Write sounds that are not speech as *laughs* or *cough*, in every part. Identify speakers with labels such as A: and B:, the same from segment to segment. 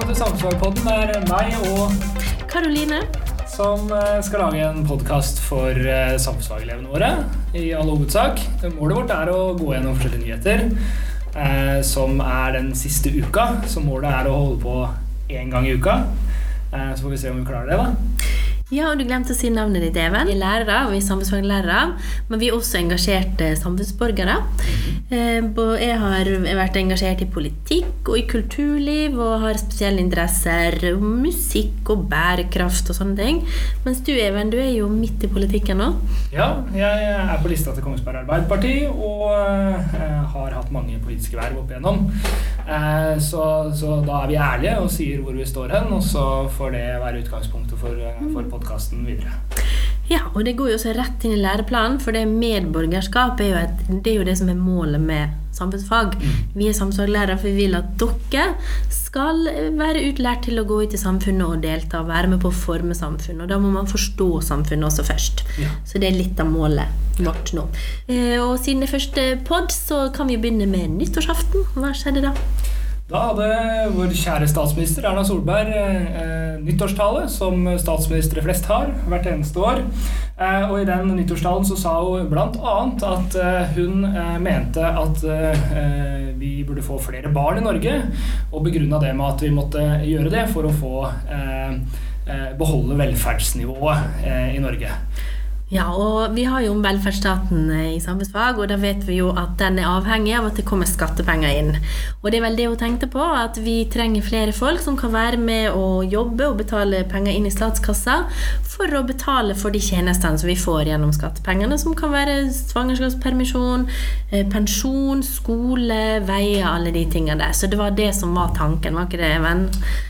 A: Velkommen til Samsvarpodden. Det er meg og
B: Karoline.
A: som eh, skal lage en podkast for eh, samfunnsfagelevene våre. I all hovedsak. Målet vårt er å gå gjennom forskjellige nyheter eh, som er den siste uka. Så målet er å holde på én gang i uka. Eh, så får vi se om vi klarer det, da.
B: Ja, og du glemte å si navnet ditt, Even. Vi er lærere, og vi er samfunnsfaglærere, men vi er også engasjerte samfunnsborgere. Eh, bo- Jeg har vært engasjert i politikk og i kulturliv, og har spesielle interesser om musikk og bærekraft og sånne ting. Mens du, Even, du er jo midt i politikken nå.
A: Ja, jeg er på lista til Kongsberg Arbeiderparti og eh, har hatt mange politiske verv opp igjennom. Eh, så, så da er vi ærlige og sier hvor vi står hen, og så får det være utgangspunktet for, eh, for podkasten videre.
B: Ja, og det går jo også rett inn i læreplanen, for det medborgerskap er jo, et, det er jo det som er målet med samfunnsfag. Vi er samfunnslærere, for vi vil at dere skal være utlært til å gå ut i samfunnet og delta, være med på å forme samfunnet. Og da må man forstå samfunnet også først.
A: Ja.
B: Så det er litt av målet vårt nå. Eh, Og siden det er første pod, så kan vi begynne med nyttårsaften. Hva skjedde da?
A: Da hadde vår kjære statsminister Erna Solberg eh, nyttårstale, som statsministre flest har hvert eneste år. Eh, og i den nyttårstalen så sa hun bl.a. at eh, hun eh, mente at eh, vi burde få flere barn i Norge, og begrunna det med at vi måtte gjøre det for å få eh, eh, beholde velferdsnivået eh, i Norge.
B: Ja, og vi har jo om velferdsstaten eh, i samfunnsfag, og da vet vi jo at den er avhengig av at det kommer skattepenger inn. Og det er vel det hun tenkte på, at vi trenger flere folk som kan være med å jobbe og betale penger inn i statskassa for å betale for de tjenestene som vi får gjennom skattepengene, som kan være svangerskapspermisjon, eh, pensjon, skole, veier, alle de tingene der. Så det var det som var tanken, var ikke det, Even?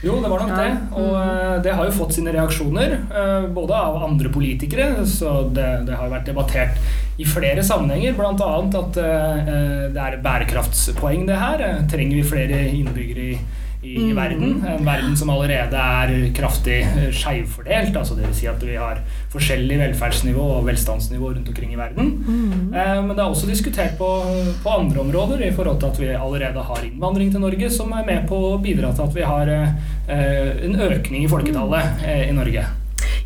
A: Jo, det var nok
B: Ja.
A: det. Og eh, det har jo fått sine reaksjoner, eh, både av andre politikere, så det, det har vært debattert i flere sammenhenger, bl.a. at eh, det er et bærekraftspoeng, det her. Eh, Trenger vi flere innbyggere i, i
B: Mm.
A: verden? En verden som allerede er kraftig skjevfordelt. altså dvs. Si at vi har forskjellig velferdsnivå og velstandsnivå rundt omkring i verden. Eh, Men det er også diskutert på, på andre områder i forhold til at vi allerede har innvandring til Norge, som er med på å bidra til at vi har eh, en økning i folketallet eh, i Norge.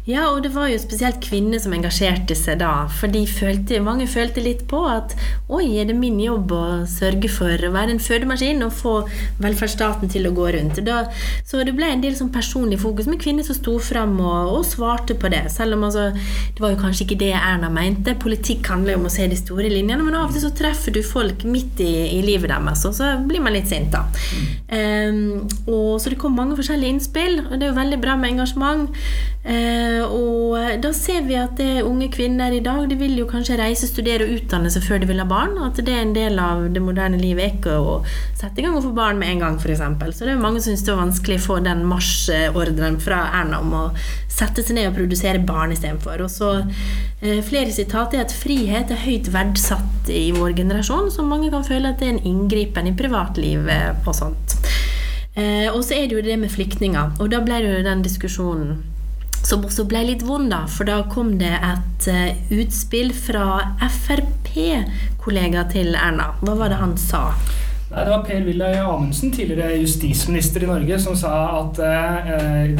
B: Ja, og det var jo spesielt kvinner som engasjerte seg da. For de følte, mange følte litt på at oi, er det min jobb å sørge for å være en fødemaskin og få velferdsstaten til å gå rundt. Da, så det ble en del sånn personlig fokus med kvinner som sto fram og, og svarte på det. Selv om altså, det var jo kanskje ikke det Erna mente. Politikk handler jo om å se de store linjene, men av og til så treffer du folk midt i, i livet deres, og så blir man litt sint, da. Um, og, så det kom mange forskjellige innspill, og det er jo veldig bra med engasjement. Eh, og da ser vi at det unge kvinner i dag de vil jo kanskje reise, studere og utdanne seg før de vil ha barn. At det er en del av det moderne livet ikke å sette i gang og få barn med en gang, f.eks. Så det er mange som syns det er vanskelig å få den marsjordren fra Erna om å sette seg ned og produsere barn istedenfor. Og så eh, flere sitat er at frihet er høyt verdsatt i vår generasjon, så mange kan føle at det er en inngripen i privatlivet og sånt. Eh, og så er det jo det med flyktninger, og da ble det jo den diskusjonen som også ble litt vond, da. For da kom det et eh, utspill fra Frp-kollega til Erna. Hva var det han sa?
A: Det var Per-Willy Amundsen, tidligere justisminister i Norge, som sa at, eh,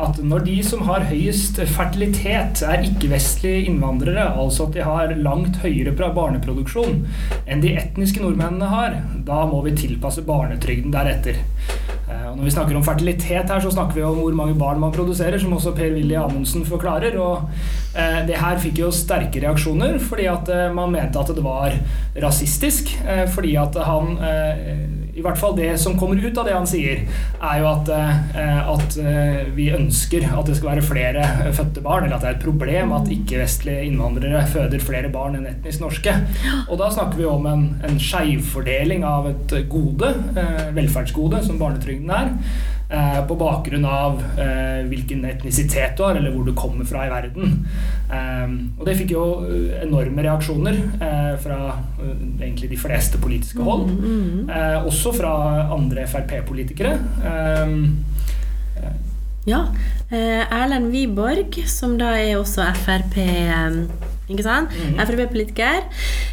A: at når de som har høyest fertilitet, er ikke-vestlige innvandrere, altså at de har langt høyere barneproduksjon enn de etniske nordmennene har, da må vi tilpasse barnetrygden deretter. Når vi snakker om fertilitet her, så snakker vi om hvor mange barn man produserer, som også Per-Willy Amundsen forklarer. Og eh, det her fikk jo sterke reaksjoner, fordi at eh, man mente at det var rasistisk. Eh, fordi at han eh, I hvert fall det som kommer ut av det han sier, er jo at, eh, at eh, vi ønsker at det skal være flere eh, fødte barn, eller at det er et problem at ikke-vestlige innvandrere føder flere barn enn etnisk norske. Og da snakker vi om en, en skeivfordeling av et gode, velferdsgode, som barnetrygden er. Eh, På bakgrunn av eh, hvilken etnisitet du har, eller hvor du kommer fra i verden. Eh, Og det fikk jo enorme reaksjoner eh, fra egentlig de fleste politiske hold. Eh, Også fra andre Frp-politikere.
B: Ja. Eh, Erlend Wiborg, som da er også Frp, ikke sant?
A: Mhm.
B: Frp-politiker,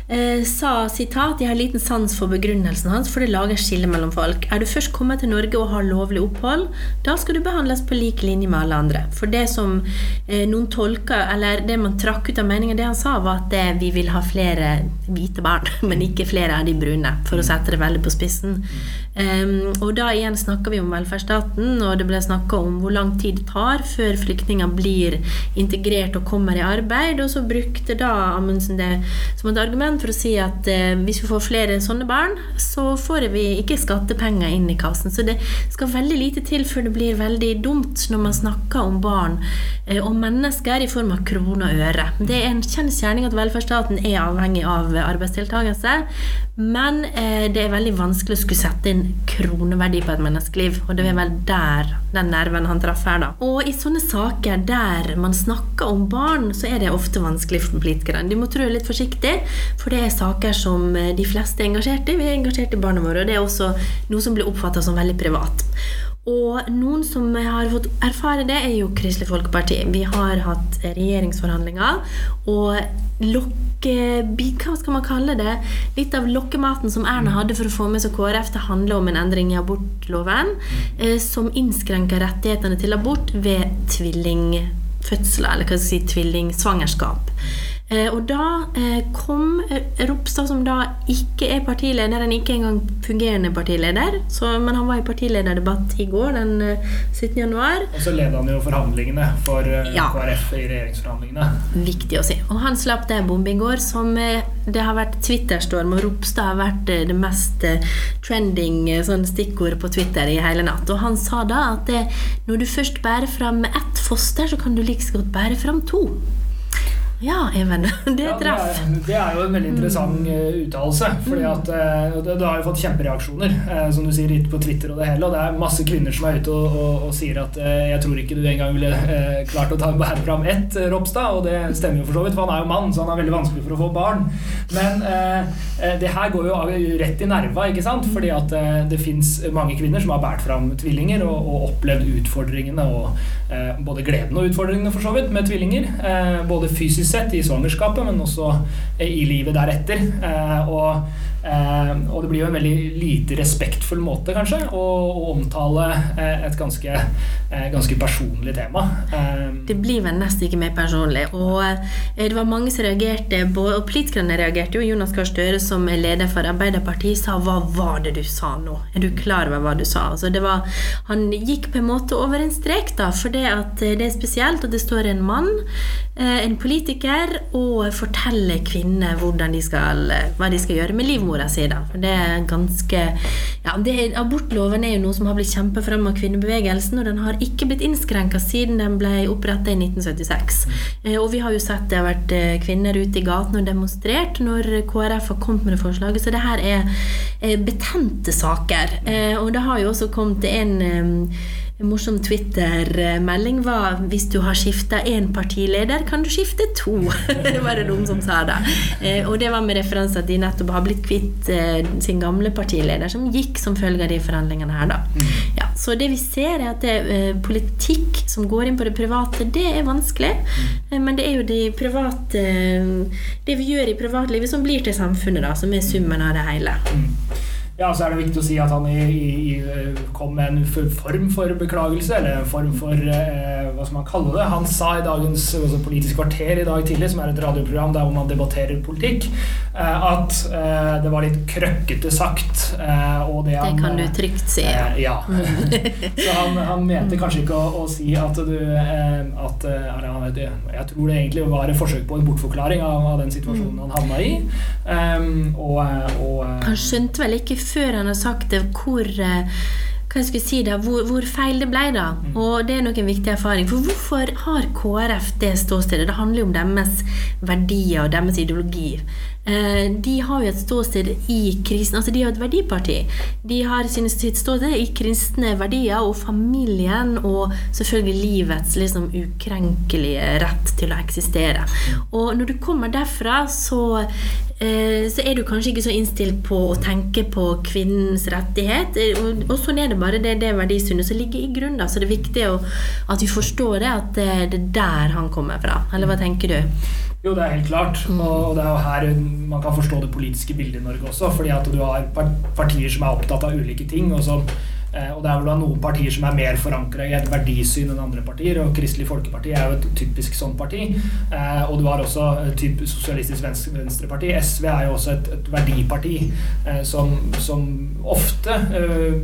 B: eh, sa sitat Jeg har liten sans for begrunnelsen hans, for det lager skille mellom folk. Er du først kommet til Norge og har lovlig opphold, da skal du behandles på lik linje med alle andre. For det som eh, noen tolka, eller det man trakk ut av meningen, det han sa, var at det, vi vil ha flere hvite barn, *laughs* men ikke flere av de brune, for å sette det veldig på spissen. Um, og da igjen snakker vi om velferdsstaten, og det ble snakka om hvor lang tid det tar før flyktninger blir integrert og kommer i arbeid. Og så brukte da Amundsen det som et argument for å si at uh, hvis vi får flere sånne barn, så får vi ikke skattepenger inn i kassen. Så det skal veldig lite til før det blir veldig dumt når man snakker om barn uh, og mennesker i form av kroner og øre. Det er en kjensgjerning at velferdsstaten er avhengig av arbeidsdeltakelse, men uh, det er veldig vanskelig å skulle sette inn kroneverdi på et menneskeliv. Og det er vel der den nerven han traff her, da. Og i sånne saker der man snakker om barn, så er det ofte vanskelig for politikerne. De må trå litt forsiktig, for det er saker som de fleste er engasjert i. Vi er engasjert i barna våre, og det er også noe som blir oppfatta som veldig privat. Og noen som har fått erfare det, er jo Kristelig Folkeparti. Vi har hatt regjeringsforhandlinger, og lokke... Hva skal man kalle det? Litt av lokkematen som Erna hadde for å få med seg KrF, det handler om en endring i abortloven eh, som innskrenker rettighetene til abort ved tvillingfødsler, eller hva skal jeg si, tvillingsvangerskap. Eh, og da eh, kom Ropstad, som da ikke er partileder, han er ikke engang fungerende partileder, så, men han var i partilederdebatt i går, den eh, 17. januar.
A: Og så leder han jo forhandlingene for eh,
B: Ja.
A: KrF i regjeringsforhandlingene.
B: Viktig å si. Og han slapp det bombe i går, som eh, det har vært Twitter-storm, og Ropstad har vært eh, det mest eh, trending eh, sånn stikkord på Twitter i hele natt. Og han sa da at det, når du først bærer fram ett foster, så kan du like så godt bære fram to. Ja, Even. *laughs* Det
A: Ja, det,
B: traff.
A: det er jo en veldig interessant eh, uttalelse. fordi at eh, det, har jo fått kjempereaksjoner, eh, som du sier, ute på Twitter og det hele. Og det er masse kvinner som er ute og, og, og sier at 'jeg tror ikke du engang ville klart å ta bære fram ett, Ropstad'. Og det stemmer jo for så vidt, for han er jo mann, så han er veldig vanskelig for å få barn. Men eh, det her går jo rett i nerva, ikke sant? Fordi at det fins mange kvinner som har båret fram tvillinger og, og opplevd utfordringene og eh, både gleden og utfordringene for så vidt med tvillinger. Eh, både fysisk sett i svangerskapet, men også i livet deretter. Eh, og, og det blir jo en veldig lite respektfull måte, kanskje, å, å omtale eh, et ganske, eh, ganske personlig tema. Eh,
B: Det blir vel nesten ikke mer personlig. Og eh, det var mange som reagerte, og politikerne reagerte jo. Jonas Gahr Støre, som er leder for Arbeiderpartiet, sa 'hva var det du sa nå'? Er du klar over hva du sa? Altså, var, han gikk på en måte over en strek, da, for det, at det er spesielt at det står en mann, en politiker, og forteller kvinner hva de skal gjøre med livmora si. Da. For det er ganske ja, det Abortloven er jo noe som har blitt kjempet frem av kvinnebevegelsen, og den har ikke blitt innskrenka siden den ble opprettet i 1976. Mm. og vi har jo sett det har vært eh, kvinner ute i gatene og demonstrert når KrF har kommet med det forslaget, så det her er eh, betente saker. Eh, og det har jo også kommet en eh, en morsom Twitter-melding var hvis du har skifta én partileder, kan du skifte to. *laughs* det var det noen som sa da. Eh, og det var med referanse at de nettopp har blitt kvitt eh, sin gamle partileder, som gikk som følge av de forhandlingene her, da. Ja, så det vi ser, er at det, eh, politikk som går inn på det private, det er vanskelig. Eh, men det er jo de private Det vi gjør i privatlivet, som blir til samfunnet, da, som er summen av det hele.
A: Ja, så er det viktig å si at han i, i, kom med en form for beklagelse, eller en form for eh, hva skal man kalle det. Han sa i dagens altså Politisk kvarter i dag tidlig, som er et radioprogram der hvor man debatterer politikk, eh, at eh, det var litt krøkkete sagt. Eh, og det,
B: Det kan du trygt si. Ja.
A: Eh, ja. *laughs* så han, han mente kanskje ikke å, å si at du eh, at, han- Jeg tror det egentlig var et forsøk på en bortforklaring av, av den situasjonen han havna i. Um, og, og
B: Han skjønte vel ikke før han har sagt det, hvor eh, hva jeg skulle si da, hvor, hvor feil det ble. da. Og det er nok en viktig erfaring. For hvorfor har KrF det ståstedet? Det handler jo om deres verdier og deres ideologi. Eh, de har jo et ståsted i krisen, altså de har et verdiparti. De har sitt ståsted i kristne verdier og familien og selvfølgelig livets liksom ukrenkelige rett til å eksistere. Og når du kommer derfra, så eh, så er du kanskje ikke så innstilt på å tenke på kvinnens rettighet. Eh, Og, sånn er det bare. Det er det verdisynet som ligger i grunnen. Så det er viktig at vi forstår det, at det er der han kommer fra. Eller hva tenker du?
A: Jo, det er helt klart. Og det er jo her man kan forstå det politiske bildet i Norge også. Fordi at du har partier som er opptatt av ulike ting, og som og det er vel da noen partier som er mer forankra i et verdisyn enn andre partier. og Kristelig Folkeparti er jo et typisk sånn parti. Eh, og du har også typ Sosialistisk Venstreparti. SV er jo også et, et verdiparti eh, som, som, ofte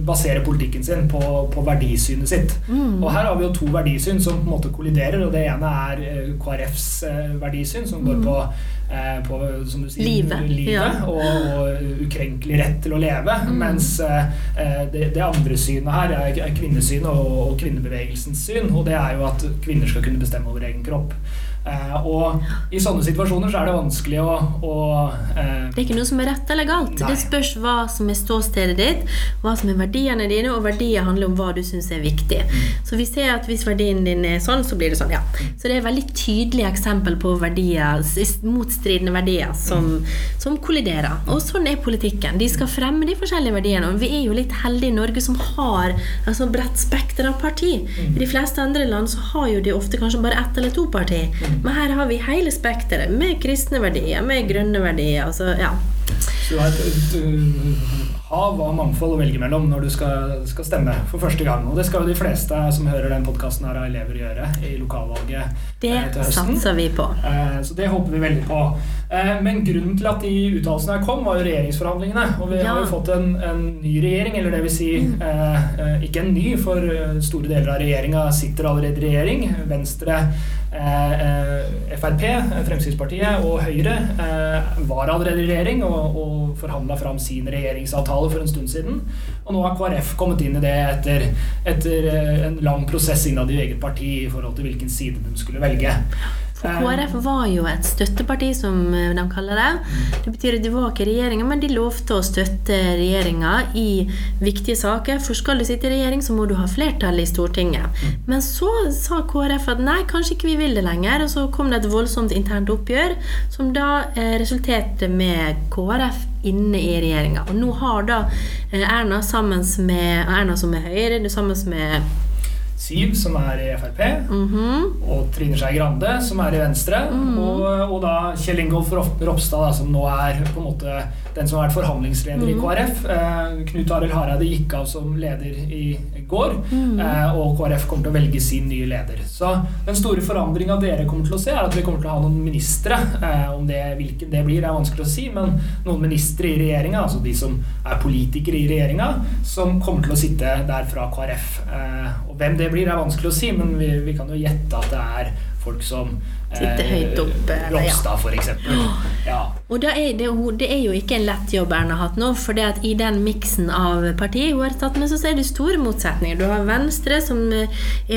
A: baserer politikken sin på, på verdisynet sitt. Mm. Og her har vi jo to verdisyn som på en måte kolliderer. og Det ene er KrFs verdisyn, som går mm. på Eh, på som du sier, livet, livet ja. og, og, ukrenkelig rett til å leve. Mm. Mens eh, det, det, andre synet her er, kvinnesynet og, og, kvinnebevegelsens syn. Og det er jo at kvinner skal kunne bestemme over egen kropp. Eh, og i sånne situasjoner så er det vanskelig å, å
B: eh, Det er ikke noe som er rett eller galt. Nei. Det spørs hva som er ståstedet ditt, hva som er verdiene dine, og verdier handler om hva du syns er viktig. Mm. Så vi ser at hvis verdien din er sånn, så blir det sånn, ja. Så det er veldig tydelige eksempel på verdier, motstridende verdier som, mm. som kolliderer. Og sånn er politikken. De skal fremme de forskjellige verdiene. Og vi er jo litt heldige i Norge som har altså bredt spekter av parti. Mm. I de fleste andre land så har jo de ofte kanskje bare ett eller to parti. Men her har vi hele spekteret, med kristne verdier, med grønne verdier. Altså, ja.
A: Så du har et, et, hav av mangfold å velge mellom når du skal, skal, stemme for første gang. Og det skal jo de fleste som hører den podkasten av elever gjøre i lokalvalget
B: det eh, til høsten. satser vi på.
A: Eh, så det håper vi veldig på. Eh, men grunnen til at de uttalelsene her kom, var jo regjeringsforhandlingene. Og vi ja. har jo fått en, en, ny regjering, eller det vil si mm. eh, ikke en ny, for store deler av regjeringa sitter allerede i regjering. Venstre Eh, Frp, Fremskrittspartiet og Høyre eh, var allerede i regjering og, og forhandla fram sin regjeringsavtale for en stund siden. Og nå har KrF kommet inn i det etter, etter eh, en lang prosess innad i eget parti i forhold til hvilken side de skulle velge.
B: For KrF var jo et støtteparti, som eh, de kaller det. Det betyr at de var ikke regjeringa, men de lovte å støtte regjeringa i viktige saker. For skal du sitte i regjering, så må du ha flertall i Stortinget. Men så sa KrF at nei, kanskje ikke vi vil det lenger. Og så kom det et voldsomt internt oppgjør, som da eh, resulterte med KrF inne i regjeringa. Og nå har da eh, Erna sammen med Erna som er Høyre, sammen med
A: Siv, som er i Frp, mm -hmm. og Trine Skei Grande, som er i Venstre, mm -hmm. og, og, da Kjell Ingolf Ropstad, som nå er på en måte den som har vært forhandlingsleder mm. i KrF. Eh, Knut Arild Hareide gikk av som leder i går, mm. eh, og KrF kommer til å velge sin nye leder. Så den store forandringa dere kommer til å se, er at vi kommer til å ha noen ministre. Eh, om det, hvilken det blir, er vanskelig å si, men noen ministre i regjeringa, altså de som er politikere i regjeringa, som kommer til å sitte der fra KrF. Eh, og hvem det blir, er vanskelig å si, men vi, vi kan jo gjette at det er folk som
B: Sitte høyt oppe.
A: Blomster, ja. f.eks. Ja.
B: Og det er, det, det er, jo ikke en lett jobb Erna har hatt nå, for det at i den miksen av partier hun har tatt med, så ser du store motsetninger. Du har Venstre, som er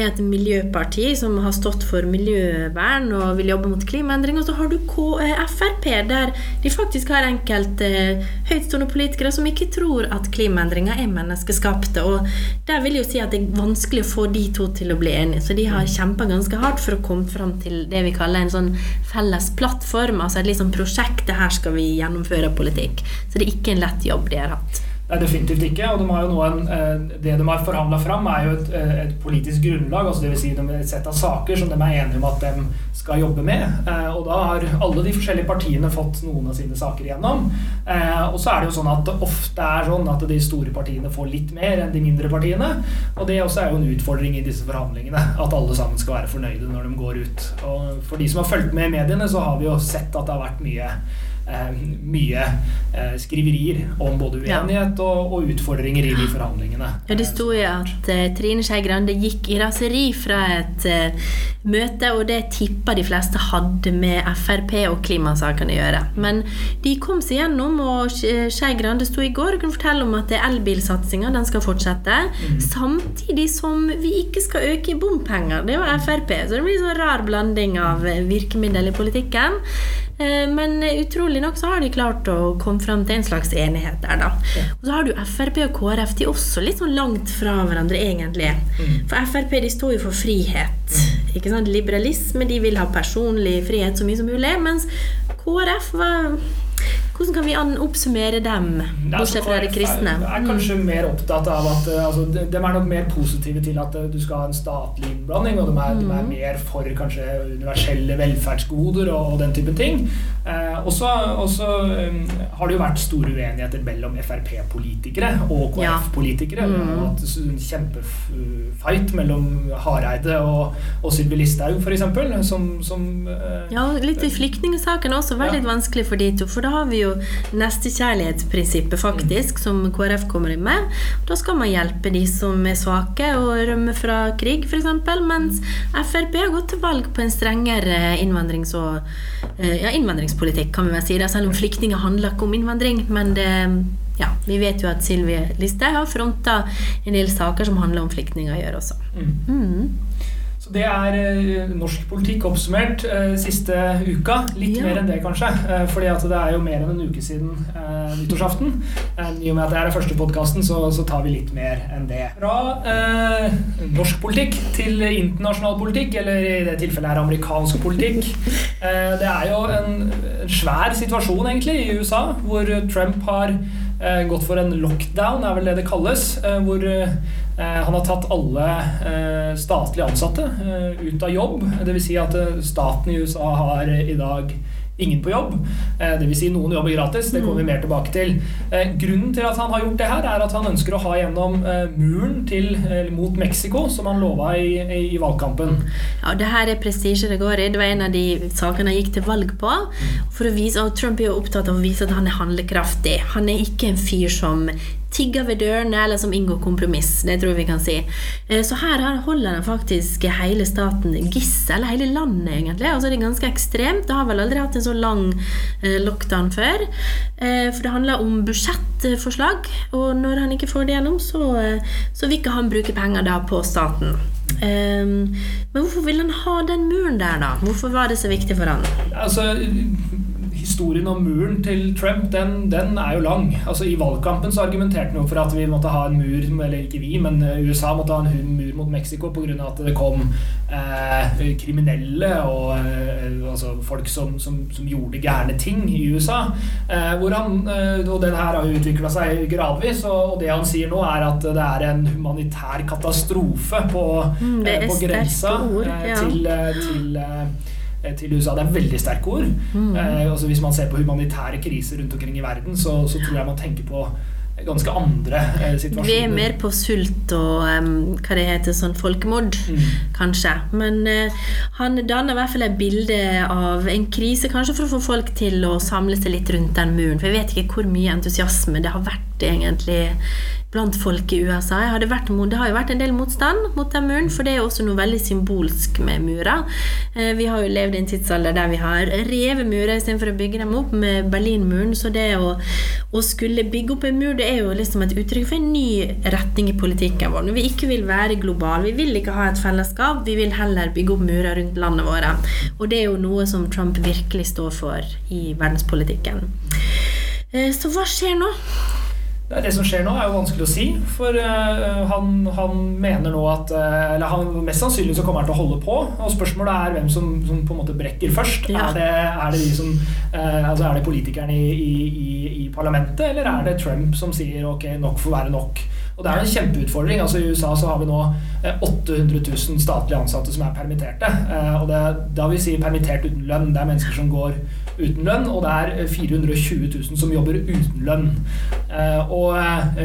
B: et miljøparti som har stått for miljøvern og vil jobbe mot klimaendring, og så har du eh, Frp, der de faktisk har enkelte eh, høytstående politikere som ikke tror at klimaendringer er menneskeskapte. Og der vil jo si at det er vanskelig å få de to til å bli enige, så de har kjempa ganske hardt for å komme fram til det vi kaller en sånn felles plattform, altså et liksom prosjekt. Det her skal vi gjennomføre politikk. Så det er ikke en lett jobb de har hatt.
A: Nei, definitivt ikke. og de har jo en, eh, Det de har forhandla fram, er jo et, eh, et politisk grunnlag. altså Dvs. Si et sett av saker som de er enige om at de skal jobbe med. Eh, og da har alle de forskjellige partiene fått noen av sine saker igjennom. Og så er det jo sånn at det ofte er sånn at de store partiene får litt mer enn de mindre partiene. Og det også er jo en utfordring i disse forhandlingene. At alle sammen skal være fornøyde når de går ut. Og for de som har fulgt med i mediene, så har vi jo sett at det har vært mye mye eh, skriverier om både uenighet og, og, utfordringer i de forhandlingene.
B: Ja, Det sto jo at uh, Trine Skei Grande gikk i raseri fra et møte, og det tippa de fleste hadde med Frp og klimasakene å gjøre. Men de kom seg gjennom, og Skei Grande sto i går og kunne fortelle om at elbilsatsinga skal fortsette, mm. samtidig som vi ikke skal øke bompenger. Det var Frp, så det blir en sånn rar blanding av virkemiddel i politikken. Eh, men utrolig nok så har de klart å komme fram til en slags enighet der, da. Og så har du Frp og KrF. De er også litt sånn langt fra hverandre, egentlig. Mm. For Frp de står jo for frihet. Mm. Ikke sant? Liberalisme. De vil ha personlig frihet så mye som mulig. Mens KrF var Hvordan kan vi oppsummere dem, bortsett fra de kristne?
A: Jeg er kanskje mer opptatt av at altså, de, de, er nok mer positive til at du skal ha en statlig innblanding, og de er, mm. de er mer for kanskje universelle velferdsgoder og, og den type ting. Eh, og så um, har det jo vært store uenigheter mellom Frp-politikere og KrF-politikere. Ja. Mm. hatt en kjempefight mellom Hareide og, og Sylvi Listhaug, f.eks. Som, som
B: eh, Ja, litt i flyktningsaken også veldig ja. litt vanskelig for de to. For da har vi jo nestekjærlighetsprinsippet, faktisk, mm. som KrF kommer inn med. Da skal man hjelpe de som er svake og rømmer fra krig, f.eks. Mens Frp har gått til valg på en strengere innvandrings- og eh, ja, innvandringspolitikk, kan vi vel si. Det, selv om flyktninger handler ikke om innvandring. Men det ja, vi vet jo at Sylvi Listhaug har fronta en del saker som handler om flyktninger gjør også. Mm.
A: Så det er eh, norsk politikk oppsummert eh, siste uka. Litt ja. mer enn det, kanskje. Eh, fordi det er jo mer enn en uke siden eh, nyttårsaften. Eh, I og med at det er den første podkasten, så, så, tar vi litt mer enn det. Fra eh, norsk politikk til internasjonal politikk, eller i det tilfellet er amerikansk politikk. det er jo en, en svær situasjon, egentlig, i USA, hvor Trump har gått for en lockdown, er vel det det kalles. hvor Eh, han har tatt alle eh, statlige ansatte eh, ut av jobb. Dvs. Si at staten i USA har i dag ingen på jobb. Dvs. Si noen jobber gratis. Det kommer vi mer tilbake til. Grunnen til at han har gjort det her, er at han ønsker å ha gjennom muren til, mot Mexico, som han lova i, i, valgkampen.
B: Ja, det her er prestisje det går i. Det var en av de sakene han gikk til valg på. For å vise, og Trump er jo opptatt av å vise at han er handlekraftig. Han er ikke en fyr som tigger ved dørene, eller som inngår kompromiss. Det tror jeg vi kan si. Eh, så her holder han faktisk hele staten gissel, hele landet egentlig. Altså Det er ganske ekstremt. Det har vel aldri hatt en så lang eh, lockdown før. Eh, for det handler om budsjettforslag, og når han ikke får det gjennom, så, så vil ikke han bruke penger da på staten. Men hvorfor vil han ha den muren der, da? Hvorfor var det så viktig for han?
A: Altså historien om muren til Trump, den, den, er jo lang. Altså I valgkampen så argumenterte han jo for at vi måtte ha en mur, eller ikke vi, men eh, USA måtte ha en mur mot Mexico pga. at det kom eh, kriminelle og eh, altså folk som, som, som, gjorde gærne ting i USA. Eh, han, eh, og den her har jo utvikla seg gradvis, og, og, det han sier nå, er at det er en humanitær katastrofe på, mm, eh, på grensa ord, ja. til, til til USA. Det er veldig sterke ord. Mm. Eh, altså hvis man ser på humanitære kriser rundt omkring i verden, så, så tror jeg man tenker på ganske andre eh, situasjoner.
B: Vi er mer på sult og um, hva det heter, sånn folkemord, mm. kanskje. Men uh, han danner i hvert fall et bilde av en krise, kanskje for å få folk til å samle seg litt rundt den muren. For jeg vet ikke hvor mye entusiasme det har vært egentlig blant folk i USA. Det, vært, det, har jo vært en del motstand mot den muren, for det er jo også noe veldig symbolsk med murer. Eh, vi har jo levd i en tidsalder der vi har revet murer istedenfor å bygge dem opp med Berlinmuren. Så det å, å, skulle bygge opp en mur, det er jo liksom et uttrykk for en ny retning i politikken vår. Når vi ikke vil være globale, vi vil ikke ha et fellesskap, vi vil heller bygge opp murer rundt landet våre. Og det er jo noe som Trump virkelig står for i verdenspolitikken. Eh, så hva skjer nå?
A: Det, det som skjer nå, er jo vanskelig å si. For uh, han, han, mener nå at uh, Eller han, mest sannsynlig så kommer han til å holde på. Og spørsmålet er hvem som, som på en måte brekker først. Ja. Er, det, er, det, de som uh, Altså er det politikerne i, i, i, parlamentet, eller er det Trump som sier ok, nok får være nok? Og det er en kjempeutfordring. altså I USA så har vi nå 800 000 statlige ansatte som er permitterte. Og det, da vil vi si permittert uten lønn. Det er mennesker som går uten lønn, og det er 420 000 som jobber uten lønn. Og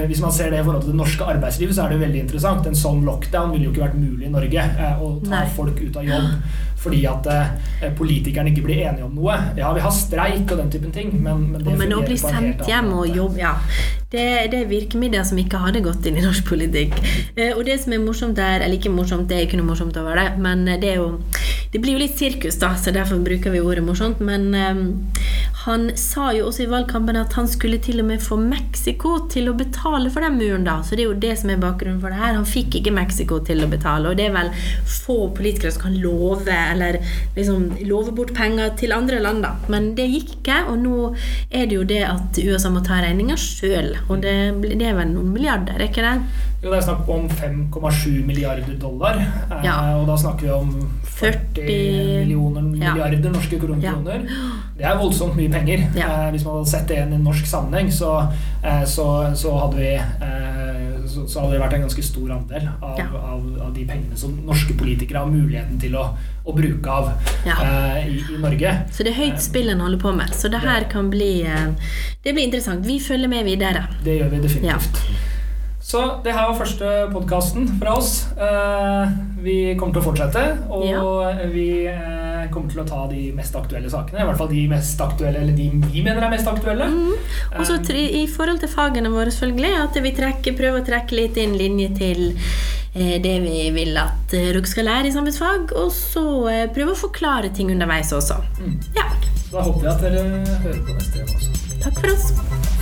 A: hvis man ser det i forhold til det norske arbeidslivet, så er det jo veldig interessant. En sånn lockdown ville jo ikke vært mulig i Norge. Å ta Nei. folk ut av jobb fordi at politikerne ikke blir enige om noe. Ja, vi har streik og den typen ting, men, men det
B: men å bli sendt hjem og jobbe, ja. Det, det, er virkemidler som ikke hadde gått inn i norsk politikk. Og det som er morsomt der, eller ikke morsomt, det er ikke noe morsomt over det, men det er jo det blir jo litt sirkus, da, så derfor bruker vi ordet morsomt. Men um, han sa jo også i valgkampen at han skulle til og med få Mexico til å betale for den muren, da. Så det er jo det som er bakgrunnen for det her. Han fikk ikke Mexico til å betale, og det er vel få politikere som kan love eller liksom love bort penger til andre land, da. Men det gikk ikke, og nå er det jo det at USA må ta regninga sjøl. Og det, det, er vel noen milliarder, er ikke det?
A: Jo, det er snakk om 5,7 milliarder dollar, eh, ja. og da snakker vi om 40 millioner
B: Ja.
A: norske kroner.
B: Ja.
A: Det er voldsomt mye penger.
B: Ja.
A: Eh, hvis man hadde sett det i en norsk sammenheng, så, eh, så, så, hadde vi, eh, så, så hadde det vært en ganske stor andel av, av, av de pengene som norske politikere har muligheten til å, å bruke av eh, i, i Norge.
B: Så det er høyt spill en holder på med. Så det her kan bli eh, Det blir interessant. Vi følger med videre.
A: Det gjør vi definitivt. Så det her var første podkasten fra oss. Eh, vi kommer til å fortsette, og vi eh, kommer til å ta de mest aktuelle sakene. I hvert fall de mest aktuelle, eller de vi mener er mest aktuelle.
B: Og så i forhold til fagene våre, selvfølgelig, at vi trekker, prøver å trekke litt inn linje til det vi vil at dere skal lære i samfunnsfag, og så prøve å forklare ting underveis også.
A: Mm.
B: Ja.
A: Da håper jeg at dere hører på neste gang også.
B: Takk for oss.